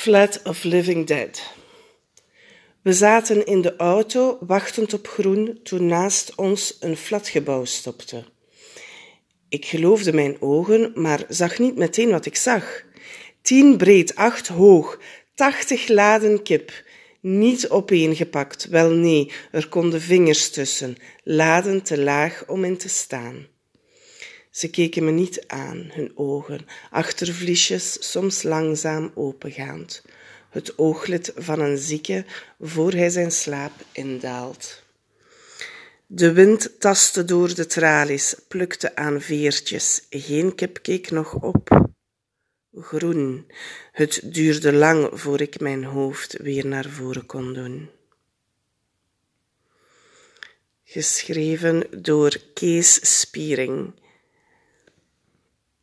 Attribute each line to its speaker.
Speaker 1: Flat of Living Dead. We zaten in de auto wachtend op groen toen naast ons een flatgebouw stopte. Ik geloofde mijn ogen, maar zag niet meteen wat ik zag. Tien breed, acht hoog, tachtig laden kip, niet opeengepakt, wel nee, er konden vingers tussen, laden te laag om in te staan. Ze keken me niet aan, hun ogen, achtervliesjes soms langzaam opengaand. Het ooglid van een zieke voor hij zijn slaap indaalt. De wind tastte door de tralies, plukte aan veertjes. Geen kip keek nog op. Groen. Het duurde lang voor ik mijn hoofd weer naar voren kon doen. Geschreven door Kees Spiering